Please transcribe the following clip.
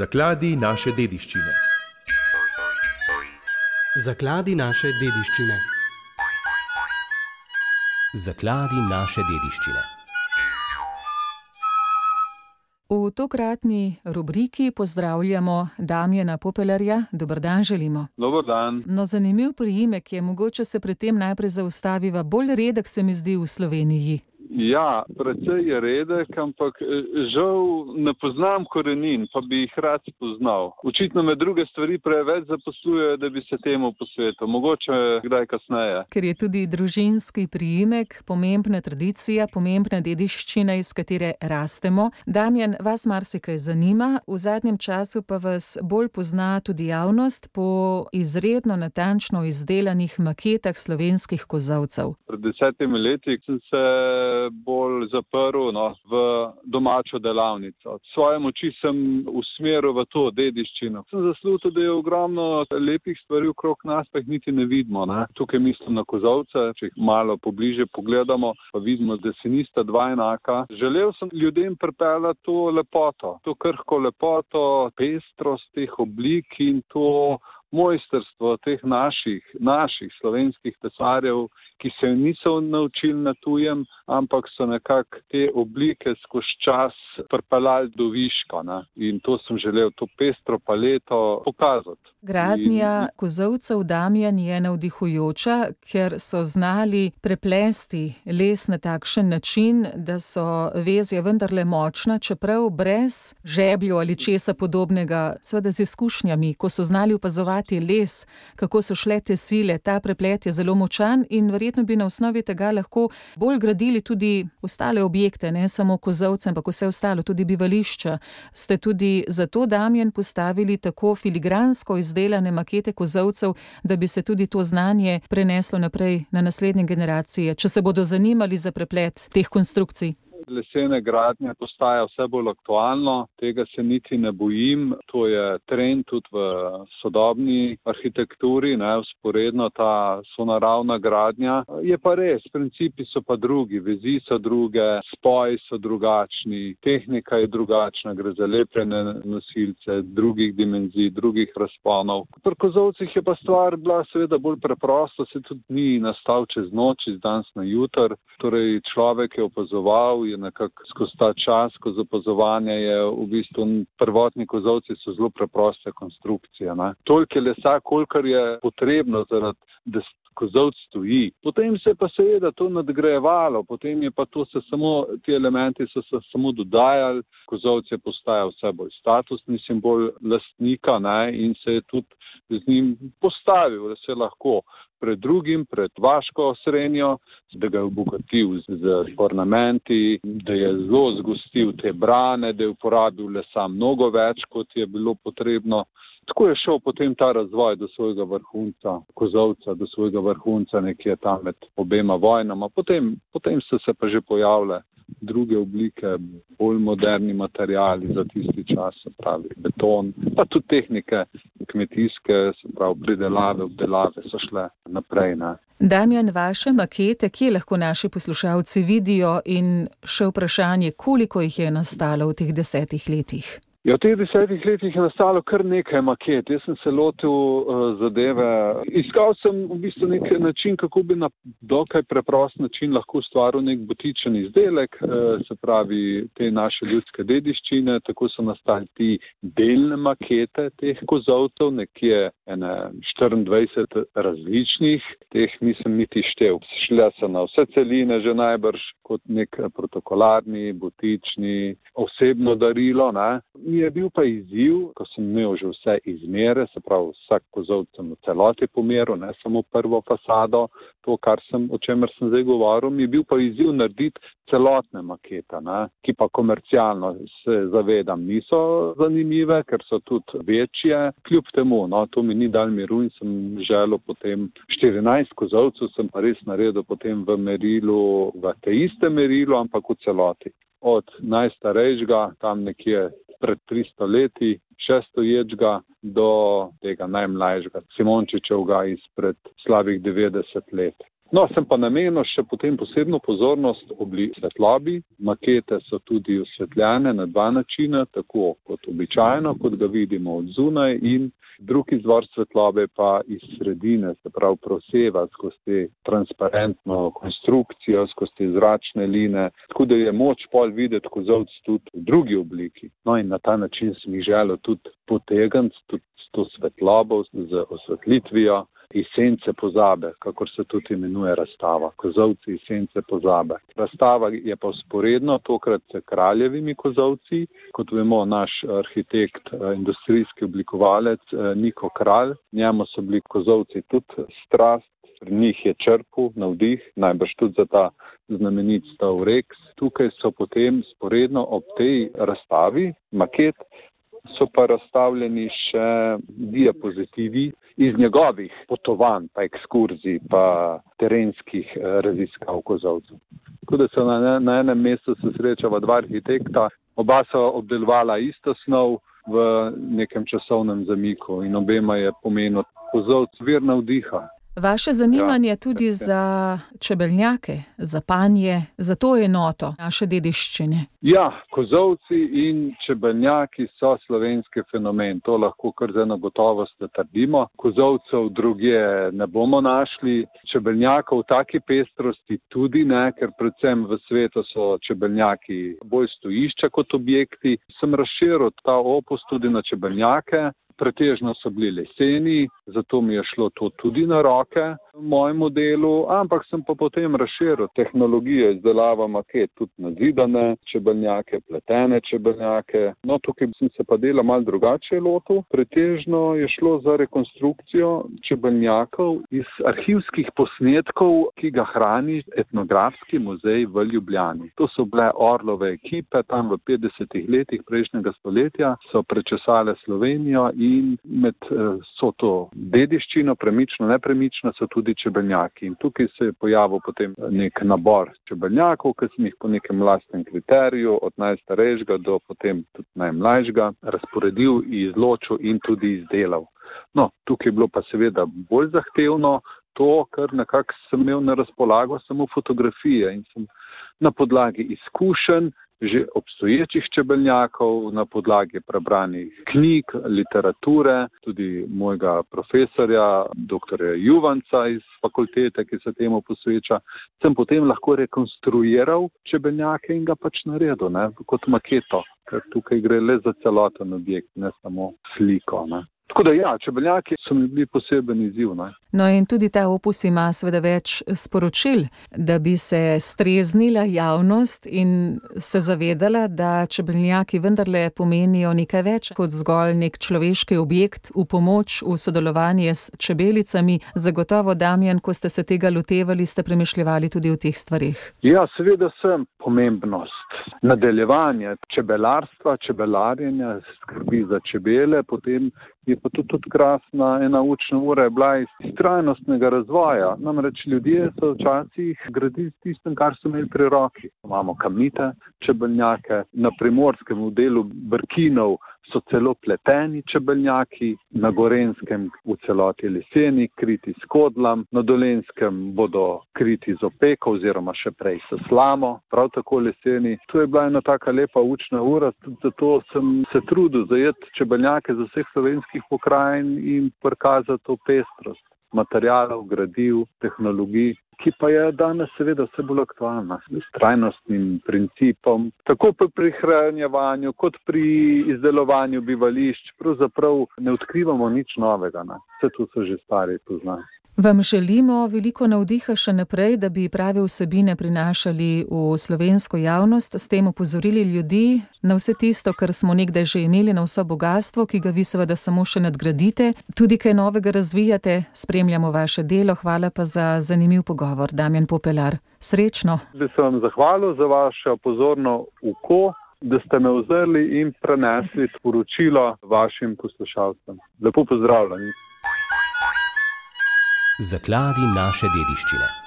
Zakladi naše dediščine. Zakladi naše dediščine. Zakladi naše dediščine. V tokratni rubriki pozdravljamo Damjena Popelarja. Dobr dan želimo. Dobar dan. No, zanimiv priimek je, mogoče se pri tem najprej zaustaviva. Bolj redek se mi zdi v Sloveniji. Ja, precej je redek, ampak eh, žal ne poznam korenin, pa bi jih rad spoznal. Očitno me druge stvari preveč zaposlujejo, da bi se temu posvetil. Mogoče kdaj kasneje. Ker je tudi družinski priimek, pomembna tradicija, pomembna dediščina, iz katere rastemo. Damjan, vas marsikaj zanima, v zadnjem času pa vas bolj pozna tudi javnost po izredno natančno izdelanih maketah slovenskih kozavcev. Pred desetimi leti sem se bolj zaprl no, v domačo delavnico. Svoje moči sem usmeril v to dediščino. Sem zaslužil, da je ogromno lepih stvari okrog nas, pa jih niti ne vidimo. Ne. Tukaj mislim na kozovce, če jih malo pobliže pogledamo, pa vidimo, da se nista dva enaka. Želel sem ljudem pripeljati to lepoto, to krhko lepoto, pestrost teh oblik in to mojstrstvo teh naših, naših slovenskih pesarjev, ki se niso naučili na tujem, ampak so nekako te oblike skozi čas pripeljali do viška. Ne? In to sem želel, to pestro paleto pokazati. Gradnja kozovcev Damjan je navdihujoča, ker so znali preplesti les na takšen način, da so vezje vendarle močna, čeprav brez žeblju ali česa podobnega, seveda z izkušnjami, ko so znali opazovati les, kako so šle te sile, ta preplet je zelo močan in verjetno bi na osnovi tega lahko bolj gradili tudi ostale objekte, ne samo kozovce, ampak vse ostalo, tudi bivališča. Ste tudi zato Damjan postavili tako filigransko izdelane makete kozovcev, da bi se tudi to znanje preneslo naprej na naslednje generacije, če se bodo zanimali za preplet teh konstrukcij lesene gradnje postaja vse bolj aktualno, tega se niti ne bojim. To je trend tudi v sodobni arhitekturi, ne, usporedno ta sonaravna gradnja. Je pa res, principi so pa drugi, vezi so druge, spoji so drugačni, tehnika je drugačna, gre za lepljene nosilce drugih dimenzij, drugih razponov. Pri kozovcih je pa stvar bila seveda bolj preprosta, se tudi ni nastal čez noč, iz danes na jutr. Torej človek je opazoval, je nekako skozi ta čas, skozi opazovanje, je v bistvu prvotni kozovci zelo preproste konstrukcije. Toliko je lesa, kolikor je potrebno, zaradi, da kozovc stoji. Potem se je pa seveda to nadgrajevalo, potem je pa to se samo, ti elementi so se samo dodajali, kozovc je postajal vse bolj statusni simbol lastnika ne, in se je tudi z njim postavil, da se lahko pred drugim, pred vaško srednjo, da ga je obogatil z ornamenti, da je zelo zgostil te brane, da je uporabil lesa mnogo več, kot je bilo potrebno. Tako je šel potem ta razvoj do svojega vrhunca, kozovca, do svojega vrhunca nekje tam med obema vojnama. Potem, potem so se pa že pojavile druge oblike, bolj moderni materijali za tisti čas, se pravi beton, pa tudi tehnike kmetijske, se pravi pridelave, obdelave so šle naprej. Ne. Damjan, vaše makete, kje lahko naši poslušalci vidijo in še vprašanje, koliko jih je nastalo v teh desetih letih? Ja, v teh desetih letih je nastalo kar nekaj maket. Jaz sem se lotil uh, zadeve. Iskal sem v bistvu nek način, kako bi na dokaj preprost način lahko ustvaril nek botičen izdelek, uh, se pravi te naše ljudske dediščine. Tako so nastali ti delne makete teh kozovcev, nekje 24 različnih, teh nisem niti štev. Šle so na vse celine že najbrž kot nek protokolarni, botični, osebno darilo. Ne? Mi je bil pa izziv, ko sem imel že vse izmere, se pravi vsak kozovc sem v celoti pomeril, ne samo prvo fasado, to, sem, o čemer sem zdaj govoril, mi je bil pa izziv narediti celotne makete, ne, ki pa komercialno se zavedam niso zanimive, ker so tudi večje. Kljub temu, no, to mi ni dal miru in sem želel potem 14 kozovcev, sem pa res naredil potem v merilu, v te iste merilu, ampak v celoti. Od najstarejšega, tam nekje pred 300 leti, še stoječega, do tega najmlajšega, Simončičevega izpred slabih 90 let. No, sem pa namenil še potem posebno pozornost obli svetlobi. Makete so tudi osvetljene na dva načina, tako kot običajno, kot ga vidimo od zunaj in drugi izvor svetlobe pa iz sredine, se pravi proseva skozi transparentno konstrukcijo, skozi zračne line, tako da je moč pol videti kozovc tudi v drugi obliki. No in na ta način sem jih želel tudi potegniti, tudi s to svetlobo, z osvetlitvijo. Esence pozabe, kakor se tudi imenuje razstava, kozovci esence pozabe. Razstava je pa usporedno tokrat s kraljevimi kozovci. Kot vemo, naš arhitekt, industrijski oblikovalec Niko Kralj, njemu so bili kozovci tudi strast, pri njih je črpal navdih, najbrž tudi za ta znamenit stav Rex. Tukaj so potem sporedno ob tej razstavi, maket, so pa razstavljeni še diapozitivi iz njegovih potovanj, pa ekskurzij, pa terenskih raziskav kozovcev. Tako da se na, na enem mestu se srečava dva arhitekta, oba so obdelovala isto snov v nekem časovnem zamiku in obema je pomenil kozovc vir navdiha. Vaše zanimanje ja, tudi za čebeljake, za panje, za to enoto naše dediščine. Ja, kozovci in čebeljaki so slovenski fenomen. To lahko kar za eno gotovost trdimo. Kozovcev druge ne bomo našli, čebeljakov v taki pestrosti tudi ne, ker predvsem v svetu so čebeljaki bolj stojišča kot objekti. Sem razširil ta opus tudi na čebeljake pretežno so bili leseni, zato mi je šlo to tudi na roke mojemu delu, ampak sem pa potem razširil tehnologijo izdelava maket, tudi na zidane čebeljake, pletene čebeljake. No, tukaj sem se pa dela mal drugače lotil. Pretežno je šlo za rekonstrukcijo čebeljakov iz arhivskih posnetkov, ki ga hrani etnografski muzej v Ljubljani. To so bile Orlove ekipe, tam v 50-ih letih prejšnjega stoletja so prečesale Slovenijo in med so to dediščino, premično, nepremično, so tudi čebeljaki. In tukaj se je pojavil potem nek nabor čebeljakov, ki sem jih po nekem lastnem kriteriju, od najstarejšega do potem tudi najmlajšega, razporedil, izločil in tudi izdelal. No, tukaj je bilo pa seveda bolj zahtevno to, kar nekako sem imel na razpolago samo fotografije in sem na podlagi izkušenj že obstoječih čebeljakov, na podlagi prebranih knjig, literature, tudi mojega profesorja, dr. Juvanca iz fakultete, ki se temu posveča, sem potem lahko rekonstruiral čebeljake in ga pač naredil ne, kot maketo, ker tukaj gre le za celoten objekt, ne samo sliko. Ne. Tako da ja, čebeljaki so mi bili poseben izziv. Ne. No in tudi ta opus ima seveda več sporočil, da bi se streznila javnost in se zavedala, da čebeljaki vendarle pomenijo nekaj več kot zgolj nek človeški objekt v pomoč, v sodelovanje s čebelicami. Zagotovo, Damjan, ko ste se tega lotevali, ste premišljevali tudi o teh stvarih. Ja, seveda sem pomembnost. Nadaljevanje čebelarstva, čebelarjenja, skrbi za čebele, potem je pa tudi, tudi krasna ena učna ura je bila iz trajnostnega razvoja. Namreč ljudje so včasih gradili s tistem, kar so imeli pri roki. Imamo kamnite čebeljake, na primorskem v delu brkinov so celo pleteni čebeljaki, na gorenskem v celoti leseni, kriti s kodlam, na dolenskem bodo kriti z opeko oziroma še prej s slamo, prav tako leseni. To je bila ena taka lepa učna ura, zato sem se trudil zajeti čebeljake z vseh slovenskih pokrajin in prikazati to pestrost materijalov, gradiv, tehnologij, ki pa je danes seveda vse bolj aktualna s trajnostnim principom, tako pri hranjevanju kot pri izdelovanju bivališč. Pravzaprav ne odkrivamo nič novega, ne. vse to so že stari poznani. Vam želimo veliko navdiha še naprej, da bi prave vsebine prinašali v slovensko javnost, s tem opozorili ljudi na vse tisto, kar smo nekdaj že imeli, na vso bogastvo, ki ga vi seveda samo še nadgradite. Tudi kaj novega razvijate, spremljamo vaše delo, hvala pa za zanimiv pogovor, Damjan Popelar. Srečno. Bi se vam zahvalil za vaše pozorno uko, da ste me ozrli in prenesli sporočilo vašim poslušalcem. Lepo pozdravljeni. Zakladi naše dediščine.